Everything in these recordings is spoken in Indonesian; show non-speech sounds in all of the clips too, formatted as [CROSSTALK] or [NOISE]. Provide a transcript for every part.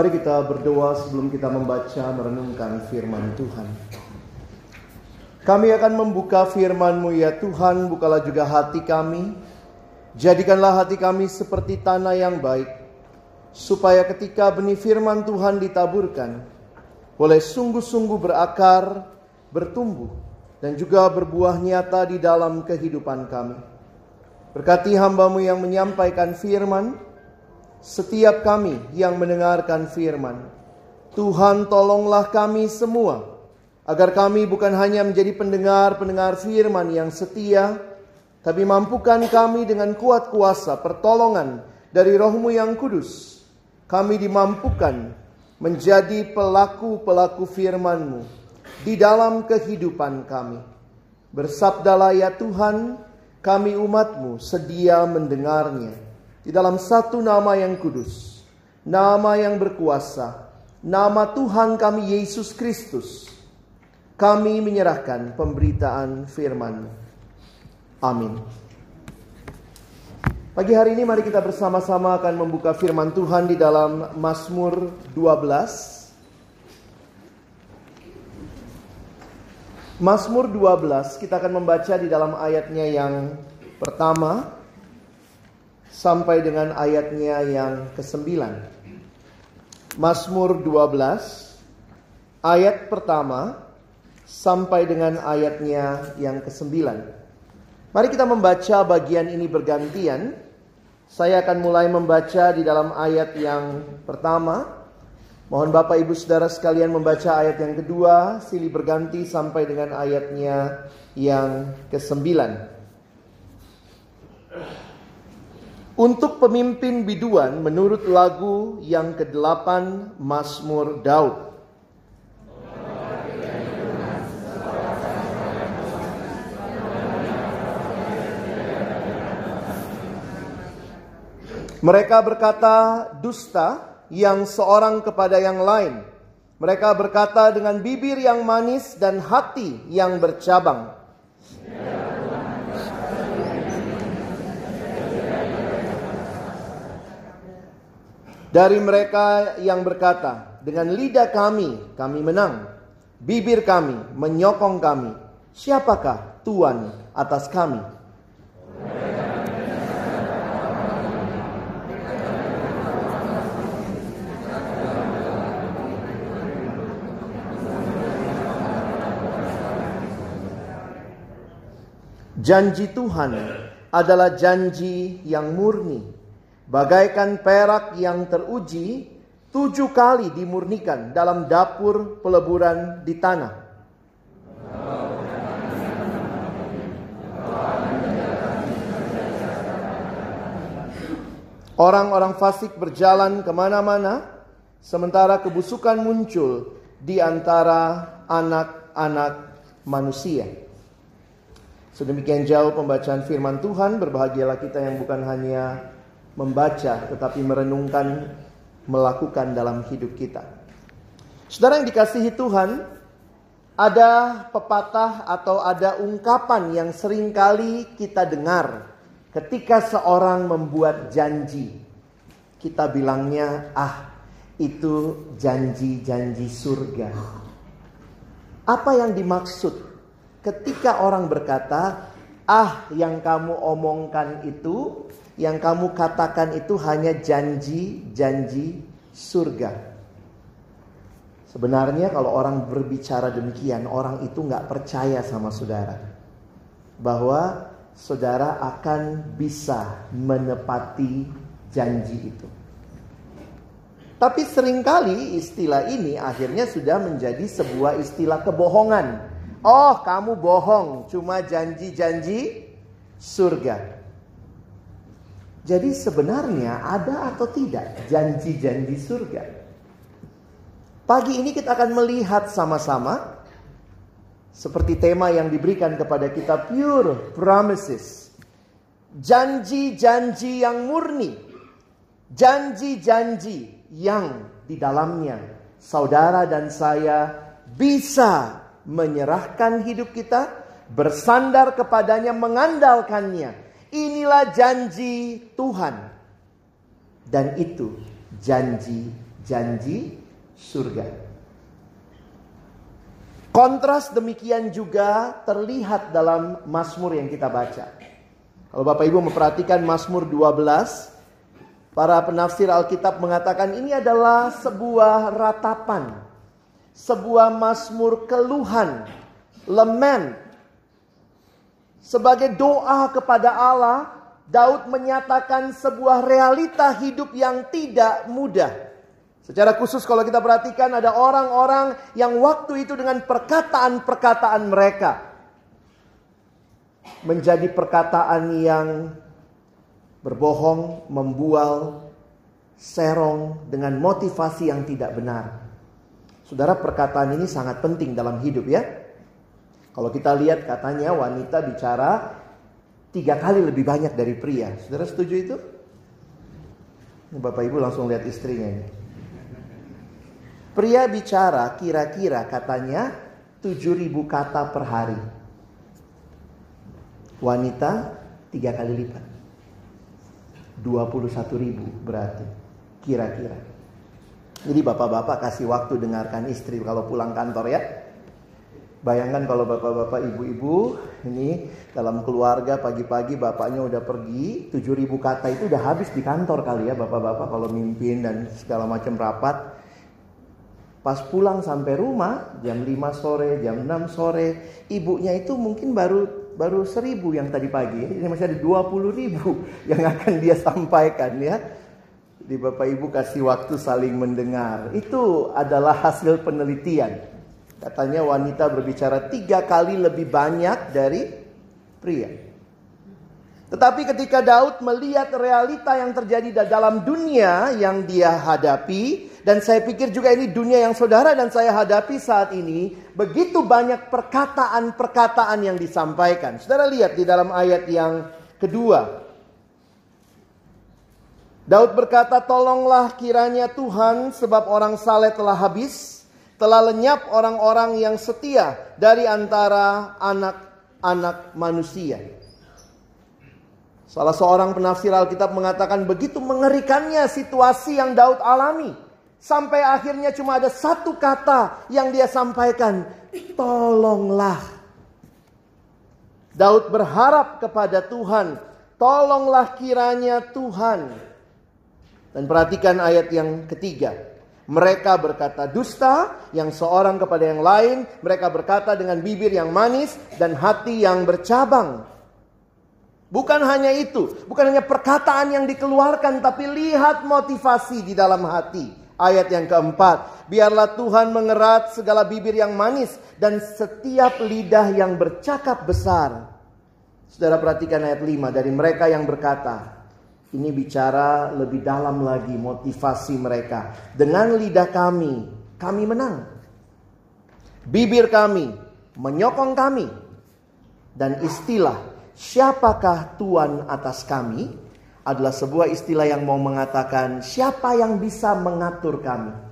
Mari kita berdoa sebelum kita membaca merenungkan firman Tuhan. Kami akan membuka firman-Mu ya Tuhan, bukalah juga hati kami. Jadikanlah hati kami seperti tanah yang baik, supaya ketika benih firman Tuhan ditaburkan, boleh sungguh-sungguh berakar, bertumbuh, dan juga berbuah nyata di dalam kehidupan kami. Berkati hambamu yang menyampaikan firman, setiap kami yang mendengarkan firman. Tuhan tolonglah kami semua agar kami bukan hanya menjadi pendengar-pendengar firman yang setia, tapi mampukan kami dengan kuat kuasa pertolongan dari rohmu yang kudus. Kami dimampukan menjadi pelaku-pelaku firman-Mu di dalam kehidupan kami. Bersabdalah ya Tuhan, kami umat-Mu sedia mendengarnya di dalam satu nama yang kudus, nama yang berkuasa, nama Tuhan kami Yesus Kristus. Kami menyerahkan pemberitaan firman. Amin. Pagi hari ini mari kita bersama-sama akan membuka firman Tuhan di dalam Mazmur 12. Mazmur 12 kita akan membaca di dalam ayatnya yang pertama sampai dengan ayatnya yang ke-9. Mazmur 12 ayat pertama sampai dengan ayatnya yang ke-9. Mari kita membaca bagian ini bergantian. Saya akan mulai membaca di dalam ayat yang pertama. Mohon Bapak Ibu Saudara sekalian membaca ayat yang kedua, silih berganti sampai dengan ayatnya yang ke-9. Untuk pemimpin biduan menurut lagu yang ke-8 Mazmur Daud. Mereka berkata dusta yang seorang kepada yang lain. Mereka berkata dengan bibir yang manis dan hati yang bercabang. Dari mereka yang berkata, dengan lidah kami, kami menang. Bibir kami menyokong kami. Siapakah Tuhan atas kami? Janji Tuhan adalah janji yang murni, bagaikan perak yang teruji tujuh kali dimurnikan dalam dapur peleburan di tanah. Orang-orang fasik berjalan ke mana-mana, sementara kebusukan muncul di antara anak-anak manusia. Sedemikian jauh pembacaan firman Tuhan, berbahagialah kita yang bukan hanya membaca tetapi merenungkan, melakukan dalam hidup kita. Saudara yang dikasihi Tuhan, ada pepatah atau ada ungkapan yang sering kali kita dengar ketika seorang membuat janji. Kita bilangnya, ah itu janji-janji surga. Apa yang dimaksud Ketika orang berkata, "Ah, yang kamu omongkan itu, yang kamu katakan itu hanya janji-janji surga." Sebenarnya kalau orang berbicara demikian, orang itu nggak percaya sama saudara bahwa saudara akan bisa menepati janji itu. Tapi sering kali istilah ini akhirnya sudah menjadi sebuah istilah kebohongan Oh, kamu bohong, cuma janji-janji surga. Jadi sebenarnya ada atau tidak janji-janji surga? Pagi ini kita akan melihat sama-sama seperti tema yang diberikan kepada kita pure promises. Janji-janji yang murni. Janji-janji yang di dalamnya saudara dan saya bisa menyerahkan hidup kita, bersandar kepadanya, mengandalkannya. Inilah janji Tuhan. Dan itu janji-janji surga. Kontras demikian juga terlihat dalam Mazmur yang kita baca. Kalau Bapak Ibu memperhatikan Mazmur 12, para penafsir Alkitab mengatakan ini adalah sebuah ratapan sebuah mazmur keluhan, lament. Sebagai doa kepada Allah, Daud menyatakan sebuah realita hidup yang tidak mudah. Secara khusus kalau kita perhatikan ada orang-orang yang waktu itu dengan perkataan-perkataan mereka menjadi perkataan yang berbohong, membual, serong dengan motivasi yang tidak benar. Saudara perkataan ini sangat penting dalam hidup ya. Kalau kita lihat katanya wanita bicara tiga kali lebih banyak dari pria. Saudara setuju itu? Bapak Ibu langsung lihat istrinya ini. Pria bicara kira-kira katanya 7000 kata per hari. Wanita tiga kali lipat. 21 ribu berarti kira-kira. Jadi bapak-bapak kasih waktu dengarkan istri kalau pulang kantor ya. Bayangkan kalau bapak-bapak, ibu-ibu ini dalam keluarga pagi-pagi bapaknya udah pergi, 7000 kata itu udah habis di kantor kali ya bapak-bapak kalau mimpin dan segala macam rapat. Pas pulang sampai rumah jam 5 sore, jam 6 sore, ibunya itu mungkin baru baru seribu yang tadi pagi. Ini masih ada 20 ribu [LAUGHS] yang akan dia sampaikan ya. Di Bapak Ibu kasih waktu saling mendengar. Itu adalah hasil penelitian. Katanya wanita berbicara tiga kali lebih banyak dari pria. Tetapi ketika Daud melihat realita yang terjadi dalam dunia yang dia hadapi, dan saya pikir juga ini dunia yang saudara dan saya hadapi saat ini, begitu banyak perkataan-perkataan yang disampaikan. Saudara lihat di dalam ayat yang kedua. Daud berkata, "Tolonglah kiranya Tuhan, sebab orang saleh telah habis, telah lenyap orang-orang yang setia dari antara anak-anak manusia." Salah seorang penafsir Alkitab mengatakan begitu mengerikannya situasi yang Daud alami. Sampai akhirnya cuma ada satu kata yang dia sampaikan. Tolonglah. Daud berharap kepada Tuhan. Tolonglah kiranya Tuhan. Dan perhatikan ayat yang ketiga. Mereka berkata dusta, yang seorang kepada yang lain. Mereka berkata dengan bibir yang manis dan hati yang bercabang. Bukan hanya itu, bukan hanya perkataan yang dikeluarkan, tapi lihat motivasi di dalam hati. Ayat yang keempat, biarlah Tuhan mengerat segala bibir yang manis dan setiap lidah yang bercakap besar. Saudara perhatikan ayat 5 dari mereka yang berkata, ini bicara lebih dalam lagi motivasi mereka. Dengan lidah kami, kami menang. Bibir kami menyokong kami. Dan istilah siapakah Tuhan atas kami adalah sebuah istilah yang mau mengatakan siapa yang bisa mengatur kami.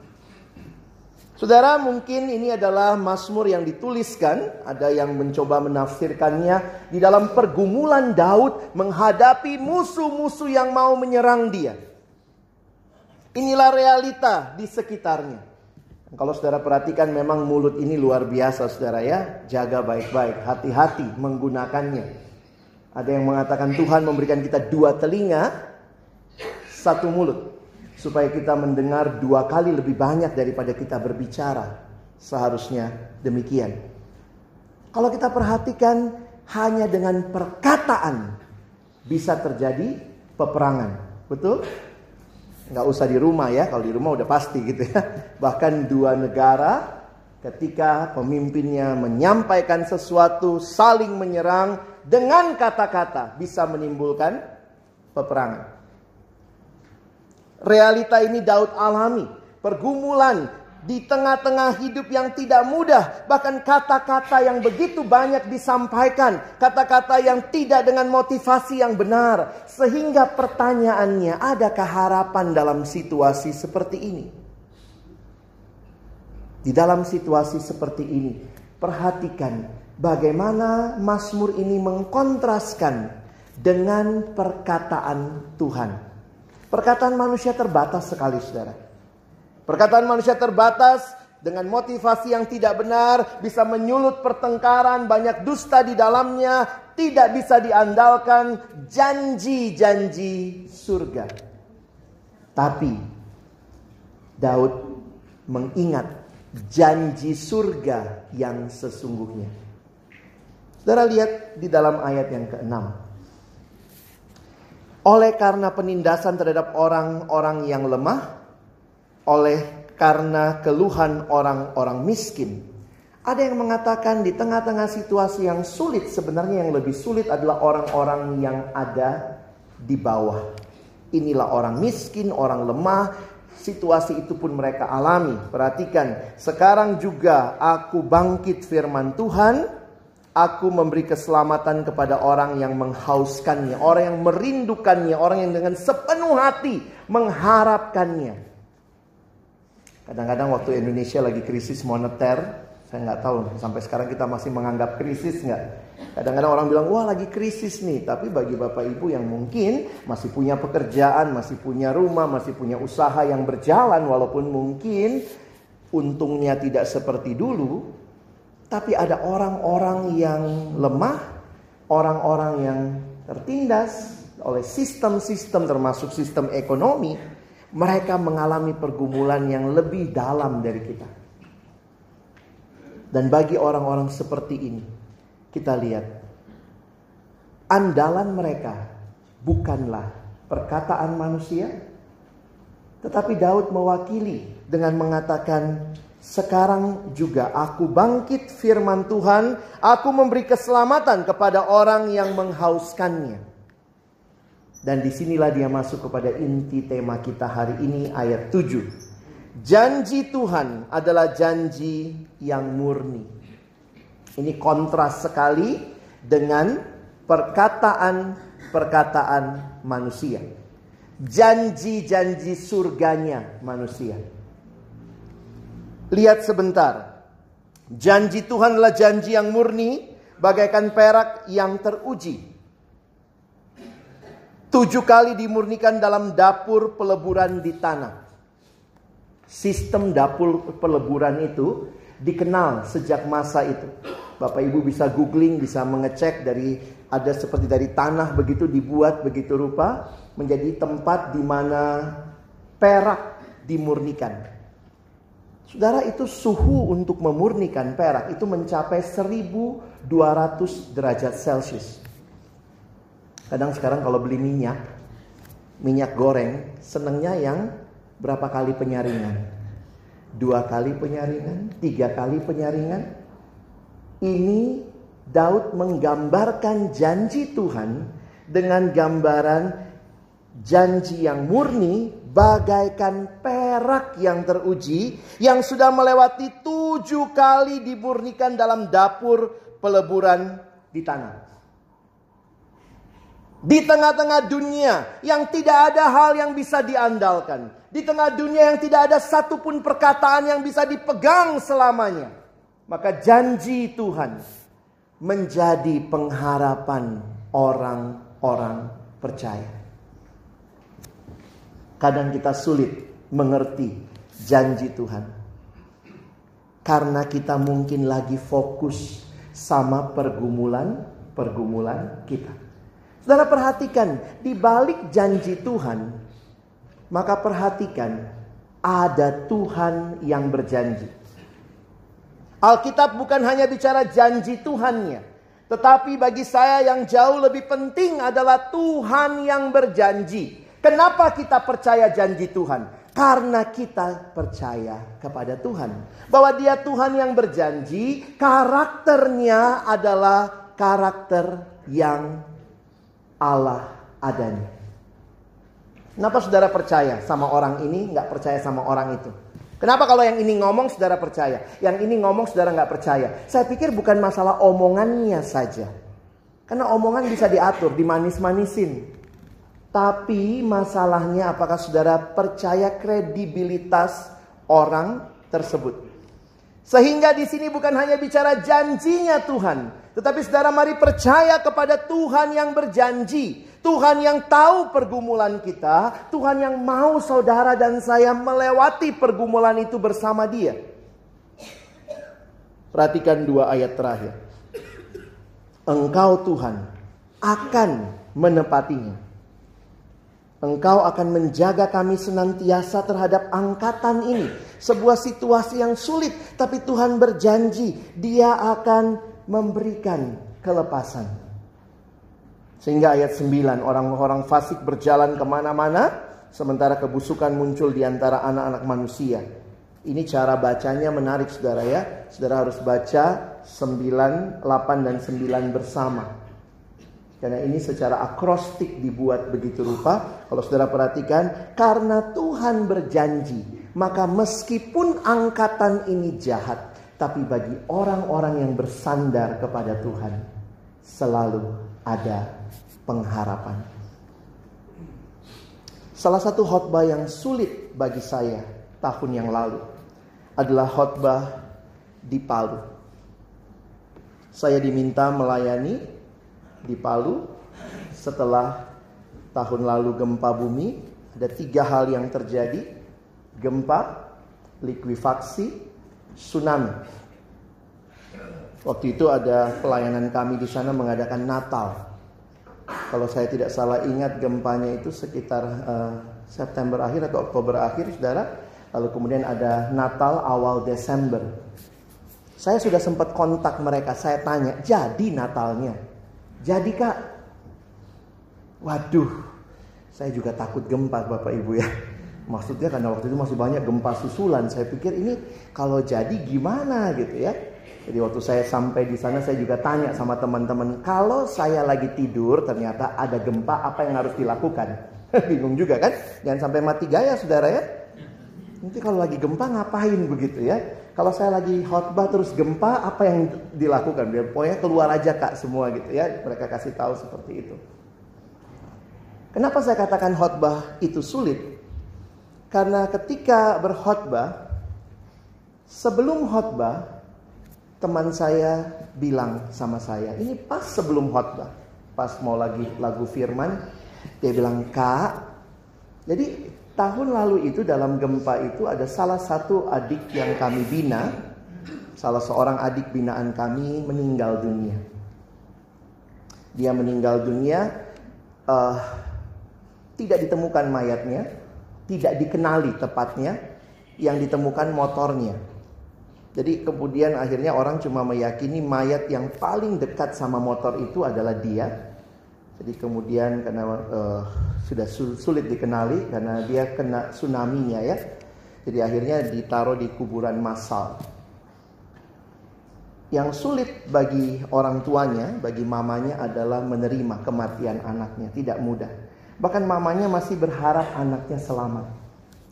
Saudara, mungkin ini adalah Mazmur yang dituliskan, ada yang mencoba menafsirkannya di dalam pergumulan Daud menghadapi musuh-musuh yang mau menyerang dia. Inilah realita di sekitarnya. Kalau saudara perhatikan memang mulut ini luar biasa saudara ya. Jaga baik-baik, hati-hati menggunakannya. Ada yang mengatakan Tuhan memberikan kita dua telinga, satu mulut. Supaya kita mendengar dua kali lebih banyak daripada kita berbicara. Seharusnya demikian. Kalau kita perhatikan hanya dengan perkataan bisa terjadi peperangan. Betul? Nggak usah di rumah ya, kalau di rumah udah pasti gitu ya. [LAUGHS] Bahkan dua negara ketika pemimpinnya menyampaikan sesuatu saling menyerang dengan kata-kata bisa menimbulkan peperangan. Realita ini Daud alami, pergumulan di tengah-tengah hidup yang tidak mudah, bahkan kata-kata yang begitu banyak disampaikan, kata-kata yang tidak dengan motivasi yang benar, sehingga pertanyaannya, adakah harapan dalam situasi seperti ini? Di dalam situasi seperti ini, perhatikan bagaimana Mazmur ini mengkontraskan dengan perkataan Tuhan. Perkataan manusia terbatas sekali, saudara. Perkataan manusia terbatas dengan motivasi yang tidak benar, bisa menyulut pertengkaran, banyak dusta di dalamnya, tidak bisa diandalkan janji-janji surga. Tapi Daud mengingat janji surga yang sesungguhnya. Saudara lihat di dalam ayat yang keenam. Oleh karena penindasan terhadap orang-orang yang lemah, oleh karena keluhan orang-orang miskin. Ada yang mengatakan di tengah-tengah situasi yang sulit, sebenarnya yang lebih sulit adalah orang-orang yang ada di bawah. Inilah orang miskin, orang lemah, situasi itu pun mereka alami. Perhatikan, sekarang juga aku bangkit firman Tuhan Aku memberi keselamatan kepada orang yang menghauskannya, orang yang merindukannya, orang yang dengan sepenuh hati mengharapkannya. Kadang-kadang waktu Indonesia lagi krisis moneter, saya nggak tahu sampai sekarang kita masih menganggap krisis nggak. Kadang-kadang orang bilang wah lagi krisis nih, tapi bagi bapak ibu yang mungkin masih punya pekerjaan, masih punya rumah, masih punya usaha yang berjalan, walaupun mungkin untungnya tidak seperti dulu, tapi ada orang-orang yang lemah, orang-orang yang tertindas oleh sistem-sistem termasuk sistem ekonomi, mereka mengalami pergumulan yang lebih dalam dari kita. Dan bagi orang-orang seperti ini, kita lihat andalan mereka bukanlah perkataan manusia, tetapi Daud mewakili dengan mengatakan, "Sekarang juga aku bangkit firman Tuhan, aku memberi keselamatan kepada orang yang menghauskannya." Dan di sinilah dia masuk kepada inti tema kita hari ini ayat 7. Janji Tuhan adalah janji yang murni. Ini kontras sekali dengan perkataan-perkataan manusia. Janji-janji surganya manusia. Lihat sebentar. Janji Tuhan adalah janji yang murni, bagaikan perak yang teruji. Tujuh kali dimurnikan dalam dapur peleburan di tanah. Sistem dapur peleburan itu dikenal sejak masa itu. Bapak Ibu bisa googling, bisa mengecek dari ada seperti dari tanah begitu dibuat begitu rupa menjadi tempat di mana perak dimurnikan. Saudara itu suhu untuk memurnikan perak itu mencapai 1200 derajat Celcius. Kadang sekarang kalau beli minyak, minyak goreng, senengnya yang berapa kali penyaringan? Dua kali penyaringan, tiga kali penyaringan. Ini Daud menggambarkan janji Tuhan dengan gambaran janji yang murni bagaikan perak yang teruji yang sudah melewati tujuh kali dimurnikan dalam dapur peleburan di tanah. Di tengah-tengah dunia yang tidak ada hal yang bisa diandalkan. Di tengah dunia yang tidak ada satupun perkataan yang bisa dipegang selamanya. Maka janji Tuhan menjadi pengharapan orang-orang percaya. Kadang kita sulit mengerti janji Tuhan. Karena kita mungkin lagi fokus sama pergumulan-pergumulan kita. Saudara perhatikan, di balik janji Tuhan, maka perhatikan ada Tuhan yang berjanji. Alkitab bukan hanya bicara janji Tuhannya, tetapi bagi saya yang jauh lebih penting adalah Tuhan yang berjanji. Kenapa kita percaya janji Tuhan? Karena kita percaya kepada Tuhan. Bahwa dia Tuhan yang berjanji, karakternya adalah karakter yang Allah adanya. Kenapa saudara percaya sama orang ini, nggak percaya sama orang itu? Kenapa kalau yang ini ngomong saudara percaya, yang ini ngomong saudara nggak percaya? Saya pikir bukan masalah omongannya saja, karena omongan bisa diatur, dimanis-manisin. Tapi masalahnya apakah saudara percaya kredibilitas orang tersebut? Sehingga di sini bukan hanya bicara janjinya Tuhan, tetapi saudara mari percaya kepada Tuhan yang berjanji. Tuhan yang tahu pergumulan kita. Tuhan yang mau saudara dan saya melewati pergumulan itu bersama dia. Perhatikan dua ayat terakhir. Engkau Tuhan akan menepatinya. Engkau akan menjaga kami senantiasa terhadap angkatan ini. Sebuah situasi yang sulit, tapi Tuhan berjanji Dia akan memberikan kelepasan. Sehingga ayat 9 orang-orang fasik berjalan ke mana-mana sementara kebusukan muncul di antara anak-anak manusia. Ini cara bacanya menarik saudara ya. Saudara harus baca 9, 8 dan 9 bersama. Karena ini secara akrostik dibuat begitu rupa. Kalau saudara perhatikan, karena Tuhan berjanji, maka meskipun angkatan ini jahat, tapi bagi orang-orang yang bersandar kepada Tuhan, selalu ada pengharapan. Salah satu khotbah yang sulit bagi saya tahun yang lalu adalah khotbah di Palu. Saya diminta melayani di Palu setelah tahun lalu gempa bumi. Ada tiga hal yang terjadi. Gempa, likuifaksi, tsunami. Waktu itu ada pelayanan kami di sana mengadakan Natal. Kalau saya tidak salah ingat gempanya itu sekitar uh, September akhir atau Oktober akhir, saudara. Lalu kemudian ada Natal awal Desember. Saya sudah sempat kontak mereka, saya tanya, jadi Natalnya? Jadi kak? Waduh, saya juga takut gempa Bapak Ibu ya. Maksudnya karena waktu itu masih banyak gempa susulan. Saya pikir ini kalau jadi gimana gitu ya. Jadi waktu saya sampai di sana saya juga tanya sama teman-teman, kalau saya lagi tidur ternyata ada gempa apa yang harus dilakukan? [LAUGHS] Bingung juga kan? Jangan sampai mati gaya saudara ya. Nanti kalau lagi gempa ngapain begitu ya? Kalau saya lagi khotbah terus gempa apa yang dilakukan? Biar pokoknya keluar aja kak semua gitu ya. Mereka kasih tahu seperti itu. Kenapa saya katakan khotbah itu sulit? Karena ketika berkhotbah sebelum khotbah teman saya bilang sama saya, ini pas sebelum khotbah, pas mau lagi lagu firman, dia bilang, "Kak, jadi tahun lalu itu dalam gempa itu ada salah satu adik yang kami bina, salah seorang adik binaan kami meninggal dunia. Dia meninggal dunia uh, tidak ditemukan mayatnya, tidak dikenali tepatnya, yang ditemukan motornya. Jadi kemudian akhirnya orang cuma meyakini mayat yang paling dekat sama motor itu adalah dia. Jadi kemudian karena uh, sudah sulit dikenali karena dia kena tsunami-nya ya. Jadi akhirnya ditaruh di kuburan massal. Yang sulit bagi orang tuanya, bagi mamanya adalah menerima kematian anaknya, tidak mudah. Bahkan mamanya masih berharap anaknya selamat.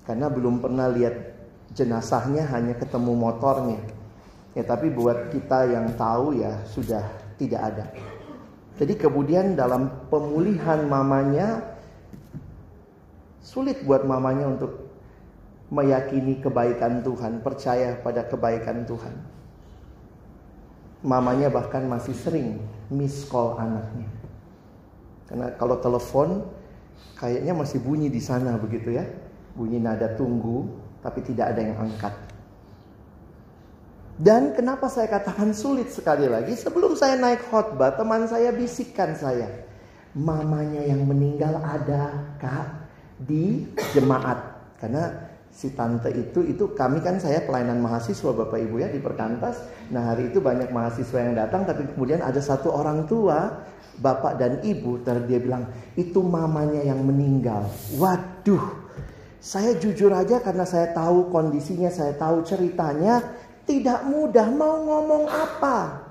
Karena belum pernah lihat jenazahnya hanya ketemu motornya. Ya tapi buat kita yang tahu ya sudah tidak ada. Jadi kemudian dalam pemulihan mamanya sulit buat mamanya untuk meyakini kebaikan Tuhan, percaya pada kebaikan Tuhan. Mamanya bahkan masih sering miss call anaknya. Karena kalau telepon kayaknya masih bunyi di sana begitu ya. Bunyi nada tunggu, tapi tidak ada yang angkat. Dan kenapa saya katakan sulit sekali lagi? Sebelum saya naik khotbah, teman saya bisikkan saya. Mamanya yang meninggal ada kak di jemaat. Karena si tante itu, itu kami kan saya pelayanan mahasiswa Bapak Ibu ya di Perkantas. Nah hari itu banyak mahasiswa yang datang, tapi kemudian ada satu orang tua, bapak dan ibu, dia bilang, itu mamanya yang meninggal. Waduh, saya jujur aja karena saya tahu kondisinya, saya tahu ceritanya, tidak mudah mau ngomong apa.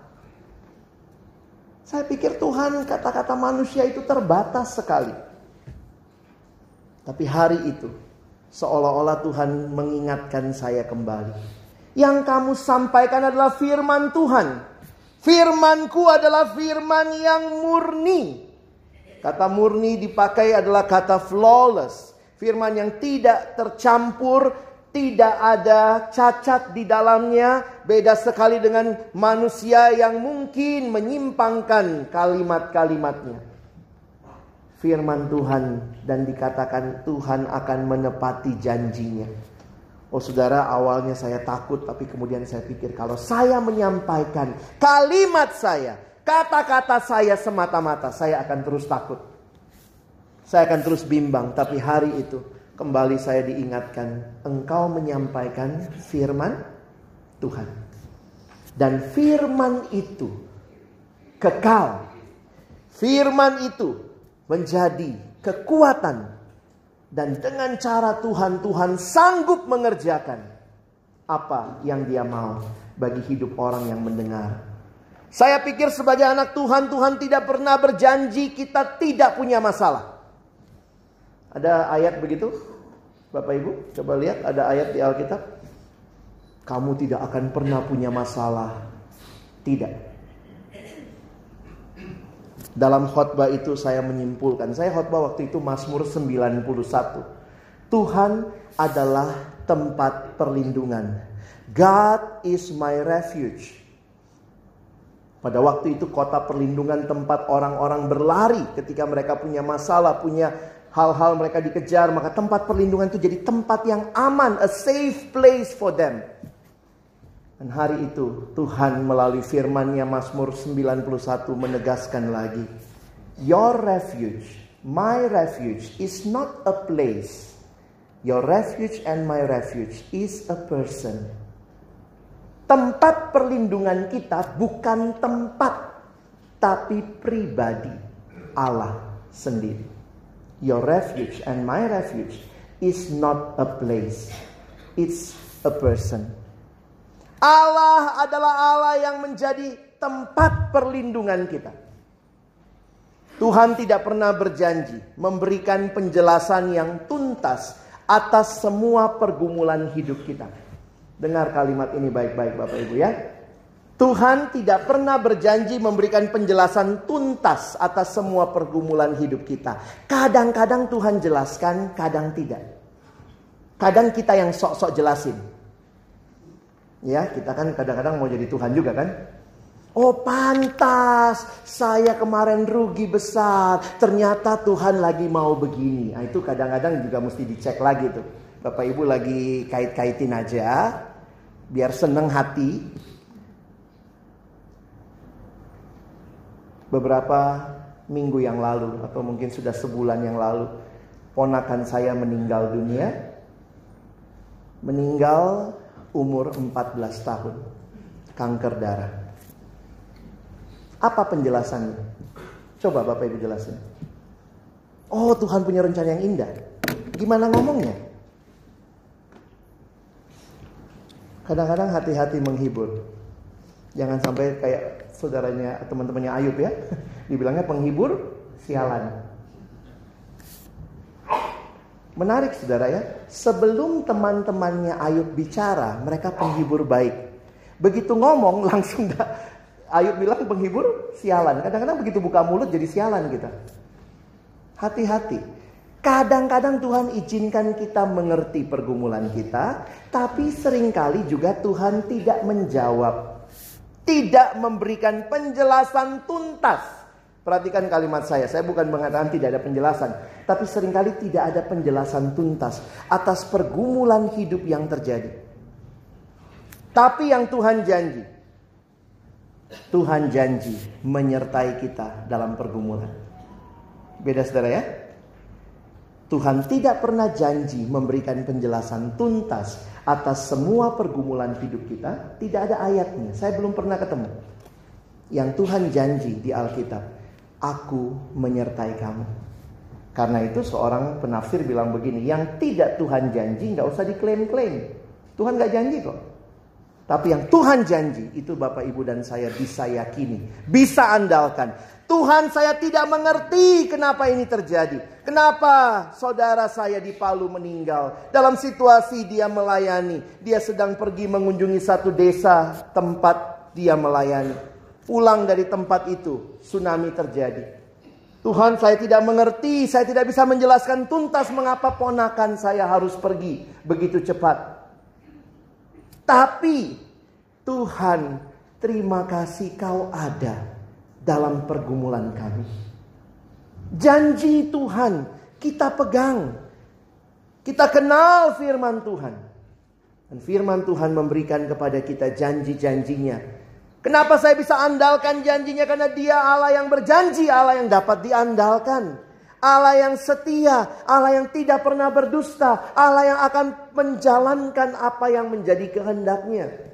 Saya pikir Tuhan kata-kata manusia itu terbatas sekali. Tapi hari itu seolah-olah Tuhan mengingatkan saya kembali. Yang kamu sampaikan adalah firman Tuhan. Firmanku adalah firman yang murni. Kata murni dipakai adalah kata flawless Firman yang tidak tercampur, tidak ada cacat di dalamnya, beda sekali dengan manusia yang mungkin menyimpangkan kalimat-kalimatnya. Firman Tuhan dan dikatakan Tuhan akan menepati janjinya. Oh saudara awalnya saya takut tapi kemudian saya pikir kalau saya menyampaikan kalimat saya, kata-kata saya semata-mata saya akan terus takut. Saya akan terus bimbang, tapi hari itu kembali saya diingatkan, engkau menyampaikan firman Tuhan. Dan firman itu kekal. Firman itu menjadi kekuatan dan dengan cara Tuhan Tuhan sanggup mengerjakan apa yang dia mau bagi hidup orang yang mendengar. Saya pikir sebagai anak Tuhan, Tuhan tidak pernah berjanji kita tidak punya masalah. Ada ayat begitu? Bapak Ibu, coba lihat ada ayat di Alkitab. Kamu tidak akan pernah punya masalah. Tidak. Dalam khotbah itu saya menyimpulkan. Saya khotbah waktu itu Mazmur 91. Tuhan adalah tempat perlindungan. God is my refuge. Pada waktu itu kota perlindungan tempat orang-orang berlari ketika mereka punya masalah, punya hal-hal mereka dikejar, maka tempat perlindungan itu jadi tempat yang aman, a safe place for them. Dan hari itu Tuhan melalui firman-Nya Mazmur 91 menegaskan lagi, Your refuge, my refuge is not a place. Your refuge and my refuge is a person. Tempat perlindungan kita bukan tempat, tapi pribadi Allah sendiri. Your refuge and my refuge is not a place, it's a person. Allah adalah Allah yang menjadi tempat perlindungan kita. Tuhan tidak pernah berjanji memberikan penjelasan yang tuntas atas semua pergumulan hidup kita. Dengar kalimat ini baik-baik Bapak Ibu ya. Tuhan tidak pernah berjanji memberikan penjelasan tuntas atas semua pergumulan hidup kita. Kadang-kadang Tuhan jelaskan, kadang tidak. Kadang kita yang sok-sok jelasin. Ya, kita kan kadang-kadang mau jadi Tuhan juga kan? Oh pantas, saya kemarin rugi besar. Ternyata Tuhan lagi mau begini. Nah, itu kadang-kadang juga mesti dicek lagi tuh. Bapak Ibu lagi kait-kaitin aja. Biar seneng hati. Beberapa minggu yang lalu atau mungkin sudah sebulan yang lalu. Ponakan saya meninggal dunia. Meninggal umur 14 tahun. Kanker darah. Apa penjelasannya? Coba Bapak Ibu jelasin. Oh Tuhan punya rencana yang indah. Gimana ngomongnya? Kadang-kadang hati-hati menghibur. Jangan sampai kayak saudaranya teman-temannya Ayub ya. [LAUGHS] Dibilangnya penghibur sialan. Menarik saudara ya. Sebelum teman-temannya Ayub bicara, mereka penghibur baik. Begitu ngomong [LAUGHS] langsung Ayub bilang penghibur sialan. Kadang-kadang begitu buka mulut jadi sialan kita. Hati-hati. Kadang-kadang Tuhan izinkan kita mengerti pergumulan kita, tapi sering kali juga Tuhan tidak menjawab. Tidak memberikan penjelasan tuntas. Perhatikan kalimat saya, saya bukan mengatakan tidak ada penjelasan, tapi sering kali tidak ada penjelasan tuntas atas pergumulan hidup yang terjadi. Tapi yang Tuhan janji, Tuhan janji menyertai kita dalam pergumulan. Beda saudara ya? Tuhan tidak pernah janji memberikan penjelasan tuntas atas semua pergumulan hidup kita. Tidak ada ayatnya. Saya belum pernah ketemu. Yang Tuhan janji di Alkitab. Aku menyertai kamu. Karena itu seorang penafsir bilang begini. Yang tidak Tuhan janji nggak usah diklaim-klaim. Tuhan nggak janji kok. Tapi yang Tuhan janji itu Bapak Ibu dan saya bisa yakini, bisa andalkan. Tuhan saya tidak mengerti kenapa ini terjadi. Kenapa saudara saya di Palu meninggal. Dalam situasi dia melayani. Dia sedang pergi mengunjungi satu desa tempat dia melayani. Pulang dari tempat itu tsunami terjadi. Tuhan saya tidak mengerti. Saya tidak bisa menjelaskan tuntas mengapa ponakan saya harus pergi begitu cepat. Tapi Tuhan, terima kasih kau ada dalam pergumulan kami. Janji Tuhan kita pegang. Kita kenal firman Tuhan. Dan firman Tuhan memberikan kepada kita janji-janjinya. Kenapa saya bisa andalkan janjinya? Karena dia Allah yang berjanji, Allah yang dapat diandalkan. Allah yang setia, Allah yang tidak pernah berdusta, Allah yang akan menjalankan apa yang menjadi kehendaknya.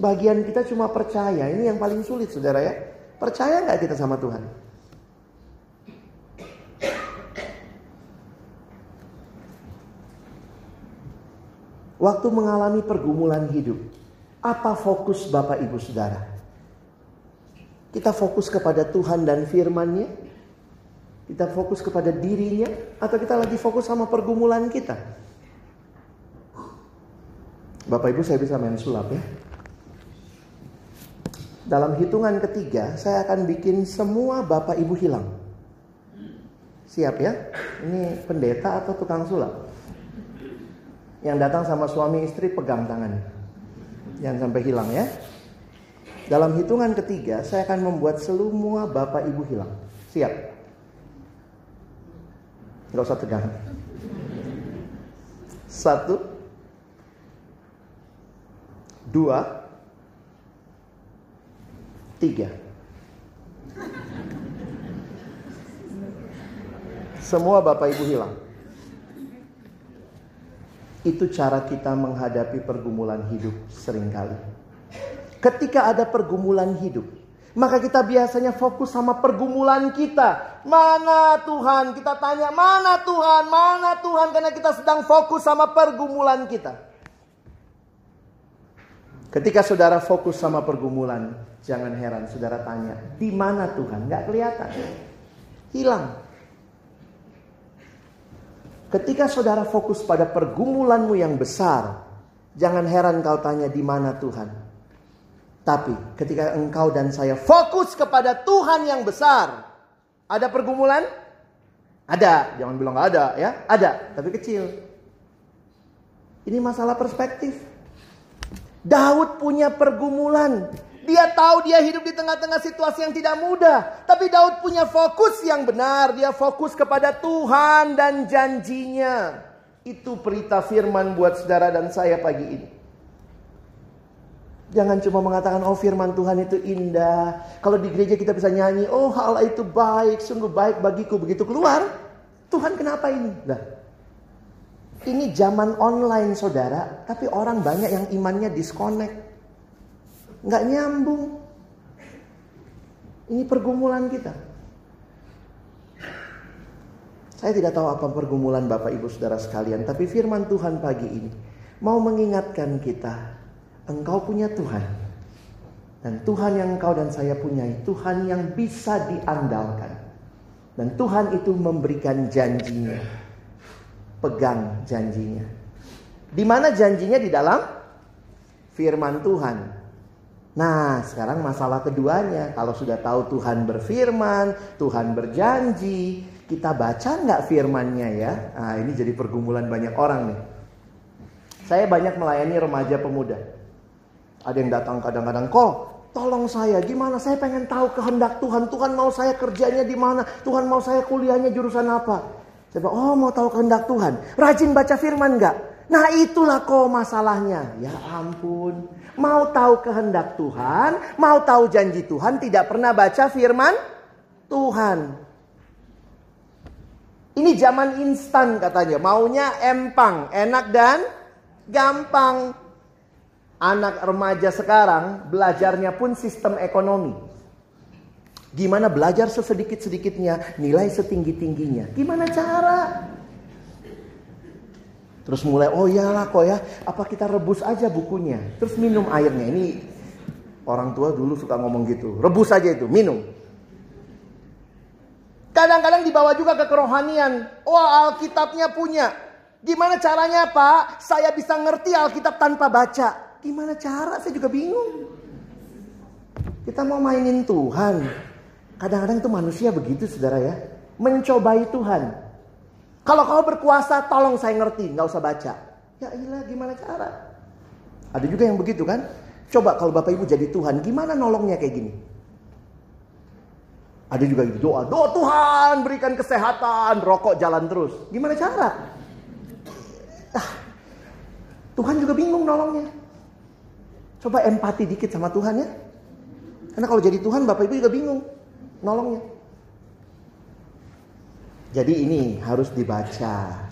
Bagian kita cuma percaya, ini yang paling sulit saudara ya. Percaya nggak kita sama Tuhan? Waktu mengalami pergumulan hidup, apa fokus Bapak Ibu Saudara? Kita fokus kepada Tuhan dan firman-Nya kita fokus kepada dirinya atau kita lagi fokus sama pergumulan kita? Bapak Ibu saya bisa main sulap ya. Dalam hitungan ketiga saya akan bikin semua Bapak Ibu hilang. Siap ya? Ini pendeta atau tukang sulap? Yang datang sama suami istri pegang tangannya. Jangan sampai hilang ya. Dalam hitungan ketiga saya akan membuat semua Bapak Ibu hilang. Siap? Gak usah tegang. Satu. Dua. Tiga. Semua Bapak Ibu hilang. Itu cara kita menghadapi pergumulan hidup sering kali. Ketika ada pergumulan hidup, maka kita biasanya fokus sama pergumulan kita. Mana Tuhan? Kita tanya, mana Tuhan? Mana Tuhan? Karena kita sedang fokus sama pergumulan kita. Ketika saudara fokus sama pergumulan, jangan heran saudara tanya, di mana Tuhan? Gak kelihatan. Hilang. Ketika saudara fokus pada pergumulanmu yang besar, jangan heran kau tanya di mana Tuhan. Tapi ketika engkau dan saya fokus kepada Tuhan yang besar, ada pergumulan? Ada, jangan bilang gak ada ya, ada, tapi kecil. Ini masalah perspektif. Daud punya pergumulan, dia tahu dia hidup di tengah-tengah situasi yang tidak mudah. Tapi Daud punya fokus yang benar. Dia fokus kepada Tuhan dan janjinya. Itu perita firman buat saudara dan saya pagi ini. Jangan cuma mengatakan, oh firman Tuhan itu indah. Kalau di gereja kita bisa nyanyi, oh hal itu baik, sungguh baik bagiku. Begitu keluar, Tuhan kenapa ini? Nah, ini zaman online saudara, tapi orang banyak yang imannya disconnect nggak nyambung. Ini pergumulan kita. Saya tidak tahu apa pergumulan Bapak Ibu Saudara sekalian, tapi firman Tuhan pagi ini mau mengingatkan kita, engkau punya Tuhan. Dan Tuhan yang engkau dan saya punyai, Tuhan yang bisa diandalkan. Dan Tuhan itu memberikan janjinya. Pegang janjinya. Di mana janjinya di dalam firman Tuhan. Nah, sekarang masalah keduanya, kalau sudah tahu Tuhan berfirman, Tuhan berjanji, kita baca nggak firmannya ya? Nah, ini jadi pergumulan banyak orang nih. Saya banyak melayani remaja pemuda. Ada yang datang kadang-kadang, kok tolong saya, gimana? Saya pengen tahu kehendak Tuhan. Tuhan mau saya kerjanya di mana? Tuhan mau saya kuliahnya jurusan apa? Saya bilang, oh mau tahu kehendak Tuhan. Rajin baca firman nggak? Nah itulah kok masalahnya. Ya ampun. Mau tahu kehendak Tuhan, mau tahu janji Tuhan, tidak pernah baca firman Tuhan. Ini zaman instan katanya. Maunya empang, enak dan gampang. Anak remaja sekarang belajarnya pun sistem ekonomi. Gimana belajar sesedikit-sedikitnya, nilai setinggi-tingginya. Gimana cara? Terus mulai, oh iyalah kok ya, apa kita rebus aja bukunya. Terus minum airnya. Ini orang tua dulu suka ngomong gitu. Rebus aja itu, minum. Kadang-kadang dibawa juga ke kerohanian. Oh Alkitabnya punya. Gimana caranya Pak? Saya bisa ngerti Alkitab tanpa baca. Gimana cara? Saya juga bingung. Kita mau mainin Tuhan. Kadang-kadang itu manusia begitu saudara ya. Mencobai Tuhan. Kalau kau berkuasa, tolong saya ngerti, nggak usah baca. Ya ilah, gimana cara? Ada juga yang begitu kan? Coba kalau Bapak Ibu jadi Tuhan, gimana nolongnya kayak gini? Ada juga gitu, doa, doa Tuhan berikan kesehatan, rokok jalan terus. Gimana cara? Ah, Tuhan juga bingung nolongnya. Coba empati dikit sama Tuhan ya. Karena kalau jadi Tuhan Bapak Ibu juga bingung nolongnya. Jadi ini harus dibaca.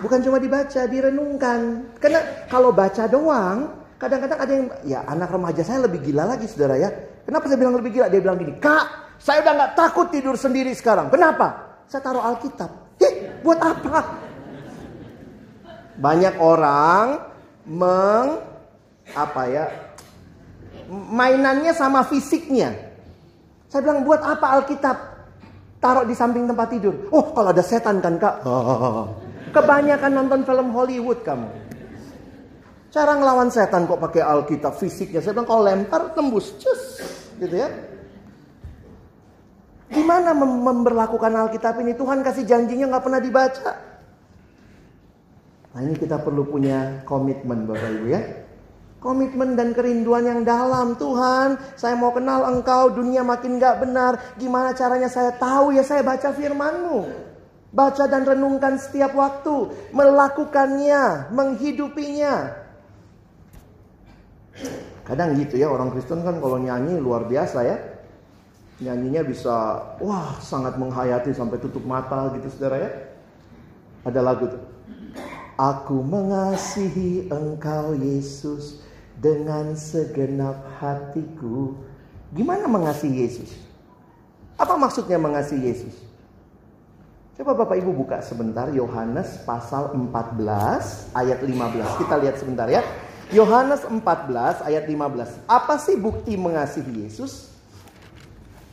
Bukan cuma dibaca, direnungkan. Karena kalau baca doang, kadang-kadang ada yang, ya anak remaja saya lebih gila lagi saudara ya. Kenapa saya bilang lebih gila? Dia bilang gini, kak saya udah gak takut tidur sendiri sekarang. Kenapa? Saya taruh Alkitab. Eh, buat apa? Banyak orang meng apa ya mainannya sama fisiknya. Saya bilang buat apa Alkitab? Taruh di samping tempat tidur. Oh kalau ada setan kan kak. [LAUGHS] Kebanyakan nonton film Hollywood kamu. Cara ngelawan setan kok pakai Alkitab fisiknya. Saya bilang kalau lempar tembus. Cus. Gitu ya. Gimana mem memperlakukan Alkitab ini? Tuhan kasih janjinya nggak pernah dibaca. Nah ini kita perlu punya komitmen Bapak Ibu ya. Komitmen dan kerinduan yang dalam. Tuhan saya mau kenal engkau dunia makin gak benar. Gimana caranya saya tahu ya saya baca firmanmu. Baca dan renungkan setiap waktu. Melakukannya Menghidupinya. Kadang gitu ya orang Kristen kan kalau nyanyi luar biasa ya. Nyanyinya bisa wah sangat menghayati sampai tutup mata gitu saudara ya. Ada lagu tuh. Aku mengasihi engkau Yesus dengan segenap hatiku. Gimana mengasihi Yesus? Apa maksudnya mengasihi Yesus? Coba Bapak Ibu buka sebentar Yohanes pasal 14 ayat 15. Kita lihat sebentar ya. Yohanes 14 ayat 15. Apa sih bukti mengasihi Yesus?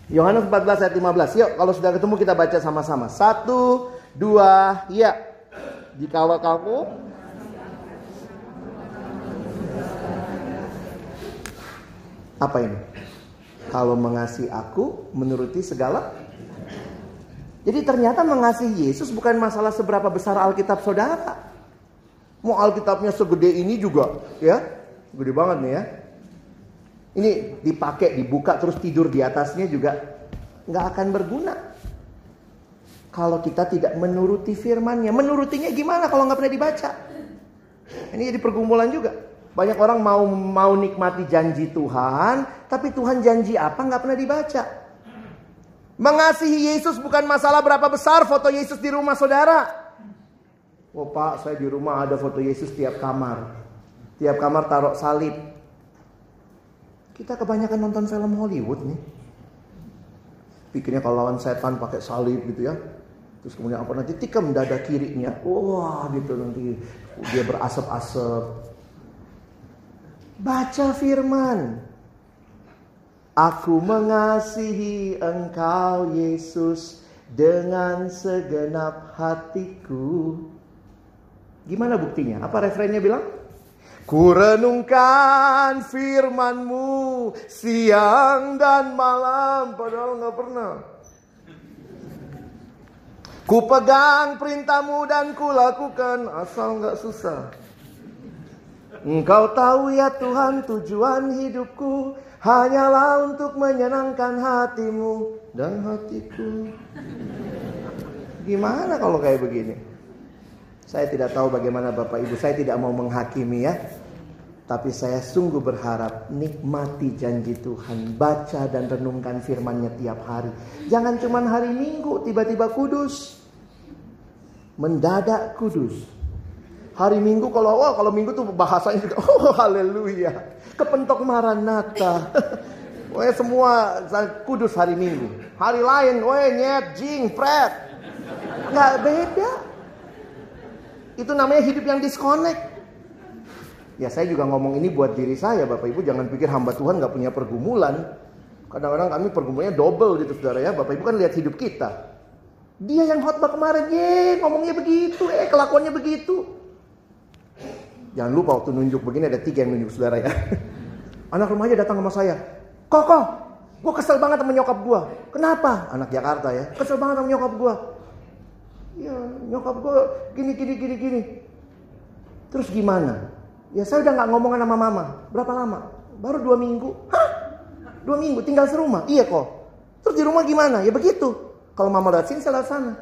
Yohanes 14 ayat 15. Yuk kalau sudah ketemu kita baca sama-sama. Satu, dua, ya. Jikalau kamu apa ini? Kalau mengasihi aku, menuruti segala. Jadi ternyata mengasihi Yesus bukan masalah seberapa besar Alkitab saudara. Mau Alkitabnya segede ini juga, ya, gede banget nih ya. Ini dipakai, dibuka terus tidur di atasnya juga nggak akan berguna kalau kita tidak menuruti firmannya. Menurutinya gimana kalau nggak pernah dibaca? Ini jadi pergumulan juga. Banyak orang mau mau nikmati janji Tuhan, tapi Tuhan janji apa nggak pernah dibaca. Mengasihi Yesus bukan masalah berapa besar foto Yesus di rumah saudara. Oh pak, saya di rumah ada foto Yesus tiap kamar. Tiap kamar taruh salib. Kita kebanyakan nonton film Hollywood nih. Pikirnya kalau lawan setan pakai salib gitu ya. Terus kemudian apa nanti tikam dada kirinya. Wah gitu nanti dia berasap-asap. Baca firman. Aku mengasihi engkau Yesus dengan segenap hatiku. Gimana buktinya? Apa referennya bilang? Ku renungkan firmanmu siang dan malam padahal nggak pernah. Ku pegang perintahmu dan ku lakukan asal nggak susah. Engkau tahu ya Tuhan tujuan hidupku hanyalah untuk menyenangkan hatimu dan hatiku. Gimana kalau kayak begini? Saya tidak tahu bagaimana Bapak Ibu, saya tidak mau menghakimi ya. Tapi saya sungguh berharap nikmati janji Tuhan. Baca dan renungkan firmannya tiap hari. Jangan cuma hari minggu tiba-tiba kudus mendadak kudus. Hari Minggu kalau wah kalau Minggu tuh bahasanya juga [LAUGHS] oh haleluya. Kepentok Maranatha. [LAUGHS] Wah semua kudus hari Minggu. Hari lain, wah nyet, jing, fred. Nggak beda. Itu namanya hidup yang disconnect. Ya saya juga ngomong ini buat diri saya Bapak Ibu jangan pikir hamba Tuhan nggak punya pergumulan. Kadang-kadang kami pergumulannya double gitu saudara ya. Bapak Ibu kan lihat hidup kita. Dia yang khotbah kemarin, ye ngomongnya begitu, eh kelakuannya begitu. Jangan lupa waktu nunjuk begini ada tiga yang nunjuk saudara ya. [LAUGHS] Anak remaja datang sama saya, Koko, gue kesel banget sama nyokap gue. Kenapa? Anak Jakarta ya, kesel banget sama nyokap gue. Ya nyokap gue gini gini gini gini. Terus gimana? Ya saya udah nggak ngomongan sama mama. Berapa lama? Baru dua minggu. Hah? Dua minggu tinggal serumah? Iya kok. Terus di rumah gimana? Ya begitu. Kalau mama lewat sini, saya lewat sana.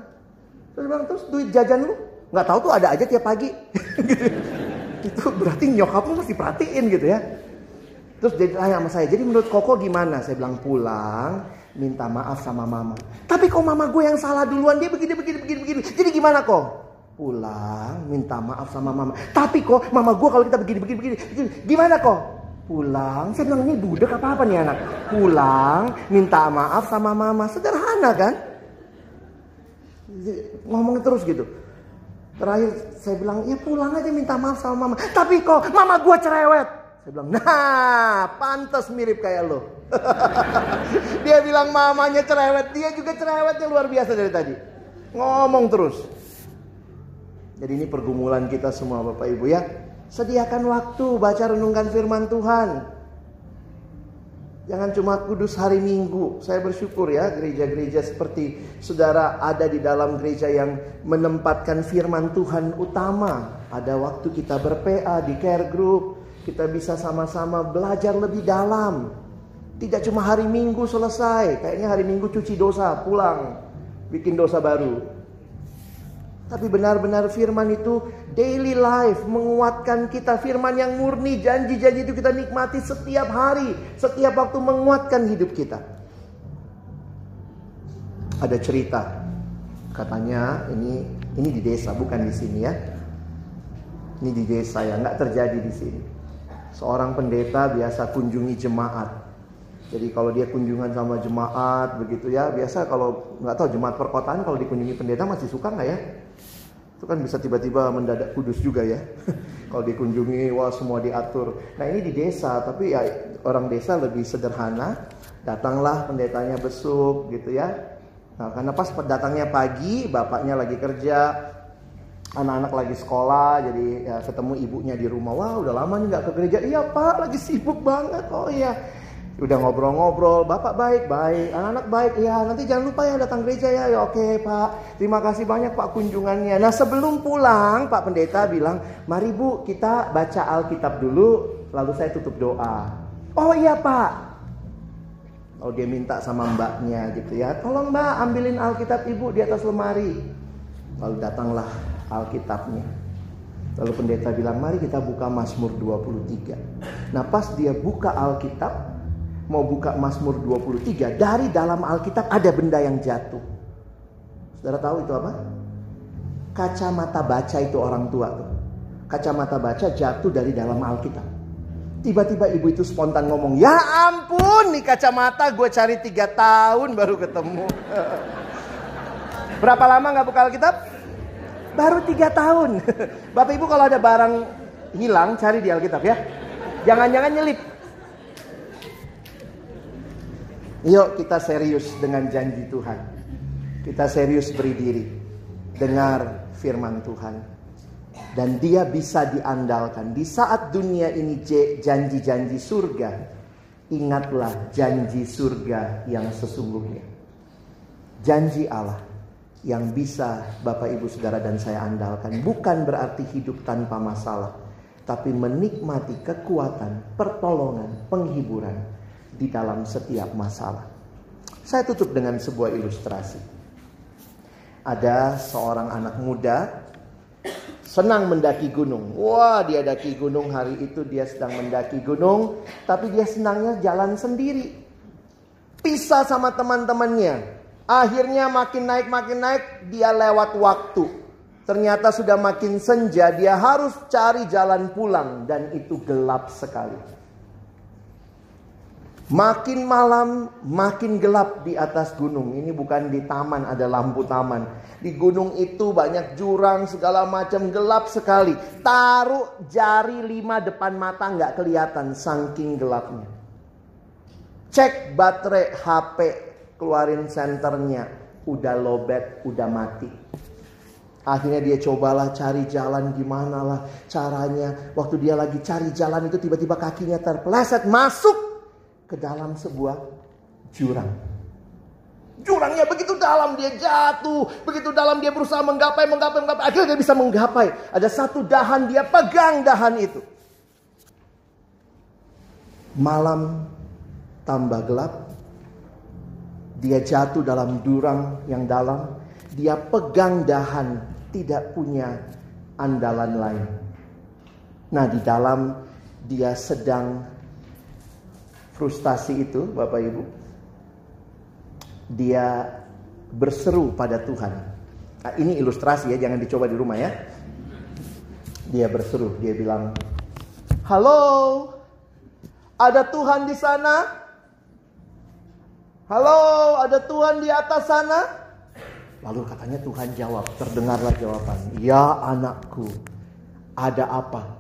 Terus bilang, terus duit jajan lu? Nggak tahu tuh ada aja tiap pagi. [LAUGHS] itu berarti nyokap lu mesti perhatiin gitu ya. Terus dia tanya sama saya, jadi menurut Koko gimana? Saya bilang pulang, minta maaf sama mama. Tapi kok mama gue yang salah duluan, dia begini, begini, begini, begini. Jadi gimana kok? Pulang, minta maaf sama mama. Tapi kok mama gue kalau kita begini, begini, begini, begini. Gimana kok? Pulang, saya bilang ini budek apa-apa nih anak. Pulang, minta maaf sama mama. Sederhana kan? ngomong terus gitu. Terakhir saya bilang, ya pulang aja minta maaf sama mama. Tapi kok mama gue cerewet. Saya bilang, nah pantas mirip kayak lo. [LAUGHS] dia bilang mamanya cerewet, dia juga cerewetnya luar biasa dari tadi. Ngomong terus. Jadi ini pergumulan kita semua Bapak Ibu ya. Sediakan waktu baca renungkan firman Tuhan. Jangan cuma kudus hari Minggu. Saya bersyukur ya gereja-gereja seperti saudara ada di dalam gereja yang menempatkan firman Tuhan utama. Ada waktu kita berPA di care group. Kita bisa sama-sama belajar lebih dalam. Tidak cuma hari Minggu selesai. Kayaknya hari Minggu cuci dosa, pulang. Bikin dosa baru. Tapi benar-benar firman itu daily life menguatkan kita. Firman yang murni, janji-janji itu kita nikmati setiap hari, setiap waktu menguatkan hidup kita. Ada cerita, katanya ini ini di desa bukan di sini ya. Ini di desa ya, nggak terjadi di sini. Seorang pendeta biasa kunjungi jemaat. Jadi kalau dia kunjungan sama jemaat begitu ya, biasa kalau nggak tahu jemaat perkotaan kalau dikunjungi pendeta masih suka nggak ya? Itu kan bisa tiba-tiba mendadak kudus juga ya. [LAUGHS] kalau dikunjungi, wah semua diatur. Nah ini di desa, tapi ya orang desa lebih sederhana. Datanglah pendetanya besuk gitu ya. Nah karena pas datangnya pagi, bapaknya lagi kerja, anak-anak lagi sekolah, jadi ya, ketemu ibunya di rumah. Wah udah lama nih nggak ke gereja. Iya pak, lagi sibuk banget. Oh iya. Udah ngobrol-ngobrol, bapak baik, baik, anak-anak baik, ya nanti jangan lupa ya datang gereja ya, ya oke pak, terima kasih banyak pak kunjungannya. Nah sebelum pulang pak pendeta bilang, mari bu kita baca Alkitab dulu, lalu saya tutup doa. Oh iya pak, Oh dia minta sama mbaknya gitu ya, tolong mbak ambilin Alkitab ibu di atas lemari. Lalu datanglah Alkitabnya. Lalu pendeta bilang, mari kita buka Mazmur 23. Nah pas dia buka Alkitab, mau buka Mazmur 23, dari dalam Alkitab ada benda yang jatuh. Saudara tahu itu apa? Kacamata baca itu orang tua tuh. Kacamata baca jatuh dari dalam Alkitab. Tiba-tiba ibu itu spontan ngomong, ya ampun nih kacamata gue cari tiga tahun baru ketemu. [LAUGHS] Berapa lama nggak buka Alkitab? Baru tiga tahun. [LAUGHS] Bapak ibu kalau ada barang hilang cari di Alkitab ya. Jangan-jangan nyelip. Yuk kita serius dengan janji Tuhan. Kita serius beri diri. Dengar firman Tuhan. Dan dia bisa diandalkan. Di saat dunia ini janji-janji surga. Ingatlah janji surga yang sesungguhnya. Janji Allah yang bisa Bapak Ibu Saudara dan saya andalkan. Bukan berarti hidup tanpa masalah. Tapi menikmati kekuatan, pertolongan, penghiburan di dalam setiap masalah. Saya tutup dengan sebuah ilustrasi. Ada seorang anak muda senang mendaki gunung. Wah, dia daki gunung hari itu dia sedang mendaki gunung, tapi dia senangnya jalan sendiri. Pisah sama teman-temannya. Akhirnya makin naik makin naik dia lewat waktu. Ternyata sudah makin senja, dia harus cari jalan pulang dan itu gelap sekali. Makin malam, makin gelap di atas gunung. Ini bukan di taman, ada lampu taman. Di gunung itu banyak jurang, segala macam gelap sekali. Taruh jari lima depan mata nggak kelihatan, saking gelapnya. Cek baterai HP, keluarin senternya. Udah lobet, udah mati. Akhirnya dia cobalah cari jalan gimana lah caranya. Waktu dia lagi cari jalan itu tiba-tiba kakinya terpeleset masuk ke dalam sebuah jurang. Jurangnya begitu dalam dia jatuh, begitu dalam dia berusaha menggapai, menggapai, menggapai. Akhirnya dia bisa menggapai. Ada satu dahan dia pegang dahan itu. Malam tambah gelap. Dia jatuh dalam jurang yang dalam. Dia pegang dahan, tidak punya andalan lain. Nah, di dalam dia sedang frustasi itu, Bapak Ibu, dia berseru pada Tuhan. Nah, ini ilustrasi ya, jangan dicoba di rumah ya. Dia berseru, dia bilang, "Halo, ada Tuhan di sana? Halo, ada Tuhan di atas sana?" Lalu katanya Tuhan jawab, terdengarlah jawaban, "Ya anakku, ada apa?"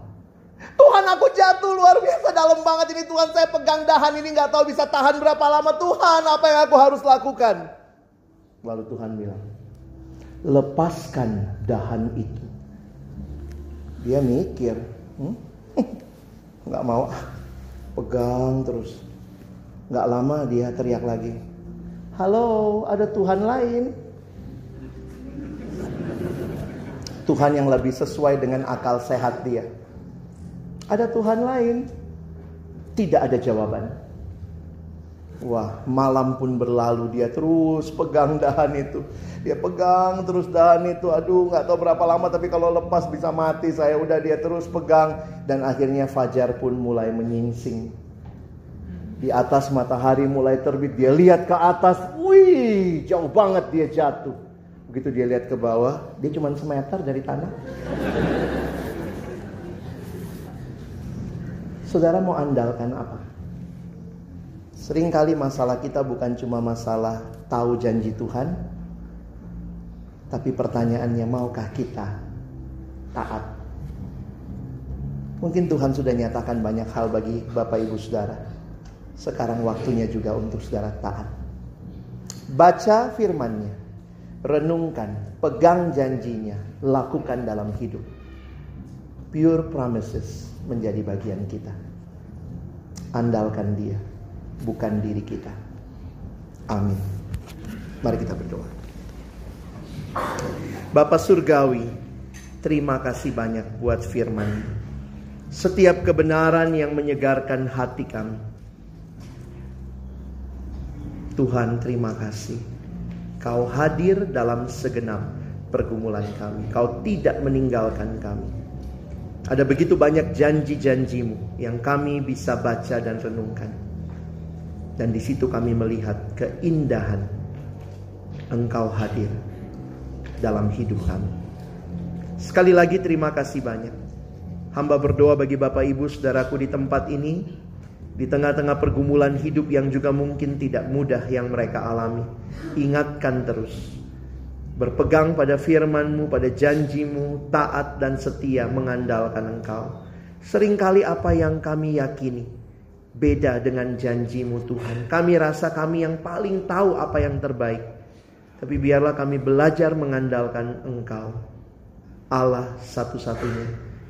Tuhan aku jatuh luar biasa dalam banget ini. Tuhan saya pegang dahan ini nggak tahu bisa tahan berapa lama. Tuhan apa yang aku harus lakukan? Lalu Tuhan bilang lepaskan dahan itu. Dia mikir hmm? [LAUGHS] nggak mau. [LAUGHS] Pegang terus. Nggak lama dia teriak lagi halo ada Tuhan lain. Tuhan yang lebih sesuai dengan akal sehat dia ada Tuhan lain? Tidak ada jawaban. Wah, malam pun berlalu dia terus pegang dahan itu. Dia pegang terus dahan itu. Aduh, nggak tahu berapa lama tapi kalau lepas bisa mati. Saya udah dia terus pegang dan akhirnya fajar pun mulai menyingsing. Di atas matahari mulai terbit. Dia lihat ke atas. Wih, jauh banget dia jatuh. Begitu dia lihat ke bawah, dia cuma semeter dari tanah. Saudara mau andalkan apa? Seringkali masalah kita bukan cuma masalah tahu janji Tuhan, tapi pertanyaannya maukah kita taat? Mungkin Tuhan sudah nyatakan banyak hal bagi Bapak Ibu Saudara. Sekarang waktunya juga untuk saudara taat. Baca firmannya, renungkan, pegang janjinya, lakukan dalam hidup. Pure promises menjadi bagian kita. Andalkan dia bukan diri kita. Amin. Mari kita berdoa. Bapak Surgawi, terima kasih banyak buat firman. Setiap kebenaran yang menyegarkan hati kami. Tuhan terima kasih. Kau hadir dalam segenap pergumulan kami. Kau tidak meninggalkan kami. Ada begitu banyak janji-janjimu yang kami bisa baca dan renungkan. Dan di situ kami melihat keindahan Engkau hadir dalam hidup kami. Sekali lagi terima kasih banyak. Hamba berdoa bagi Bapak Ibu saudaraku di tempat ini. Di tengah-tengah pergumulan hidup yang juga mungkin tidak mudah yang mereka alami. Ingatkan terus. Berpegang pada firmanmu, pada janjimu, taat dan setia mengandalkan engkau. Seringkali apa yang kami yakini beda dengan janjimu Tuhan. Kami rasa kami yang paling tahu apa yang terbaik. Tapi biarlah kami belajar mengandalkan Engkau. Allah satu-satunya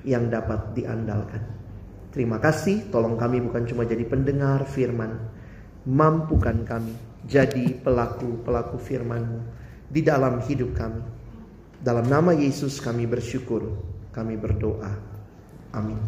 yang dapat diandalkan. Terima kasih, tolong kami bukan cuma jadi pendengar firman. Mampukan kami jadi pelaku-pelaku firman-Mu di dalam hidup kami. Dalam nama Yesus kami bersyukur, kami berdoa. Amin.